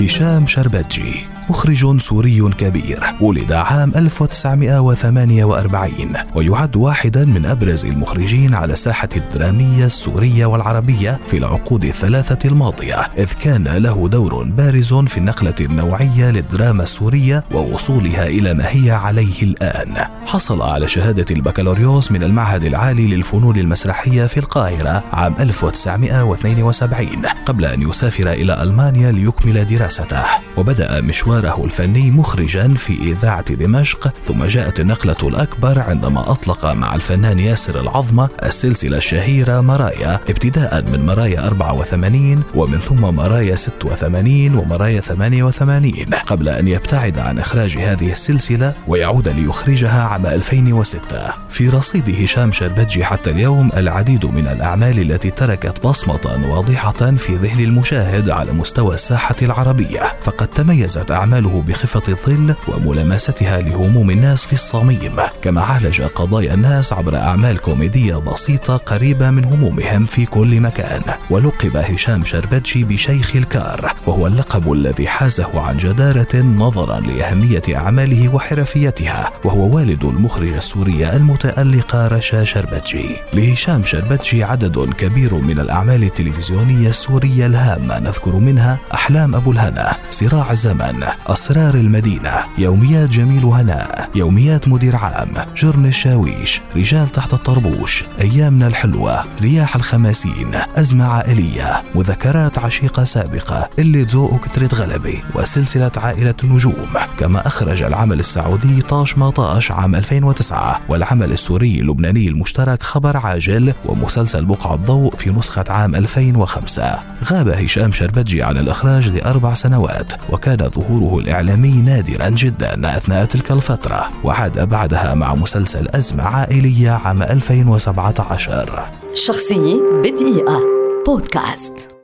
هشام شربتجي مخرج سوري كبير ولد عام 1948 ويعد واحدا من أبرز المخرجين على الساحة الدرامية السورية والعربية في العقود الثلاثة الماضية إذ كان له دور بارز في النقلة النوعية للدراما السورية ووصولها إلى ما هي عليه الآن. حصل على شهادة البكالوريوس من المعهد العالي للفنون المسرحية في القاهرة عام 1972 قبل أن يسافر إلى ألمانيا ليكمل دراسته. وبدأ مشوار مشواره الفني مخرجا في إذاعة دمشق ثم جاءت النقلة الأكبر عندما أطلق مع الفنان ياسر العظمة السلسلة الشهيرة مرايا ابتداء من مرايا 84 ومن ثم مرايا 86 ومرايا 88 قبل أن يبتعد عن إخراج هذه السلسلة ويعود ليخرجها عام 2006 في رصيد هشام شربتجي حتى اليوم العديد من الأعمال التي تركت بصمة واضحة في ذهن المشاهد على مستوى الساحة العربية. فقد تميزت أعمال أعماله بخفة الظل وملامستها لهموم الناس في الصميم كما عالج قضايا الناس عبر أعمال كوميدية بسيطة قريبة من همومهم في كل مكان. ولقب هشام شربتشي بشيخ الكار وهو اللقب الذي حازه عن جدارة نظرا لأهمية أعماله وحرفيتها وهو والد المخرج السورية المتألقة رشا شربتشي لهشام شربتشي عدد كبير من الأعمال التلفزيونية السورية الهامة نذكر منها أحلام أبو الهنا صراع الزمن أسرار المدينة يوميات جميل هناء يوميات مدير عام جرن الشاويش رجال تحت الطربوش أيامنا الحلوة رياح الخماسين أزمة عائلية مذكرات عشيقة سابقة اللي ذوق كترة غلبة وسلسلة عائلة النجوم. كما أخرج العمل السعودي طاش ما طاش عام 2009 والعمل السوري اللبناني المشترك خبر عاجل ومسلسل بقع الضوء في نسخة عام 2005 غاب هشام شربتجي عن الإخراج لأربع سنوات وكان ظهوره الإعلامي نادرا جدا أثناء تلك الفترة وعاد بعدها مع مسلسل أزمة عائلية عام 2017 شخصية بدقيقة. بودكاست.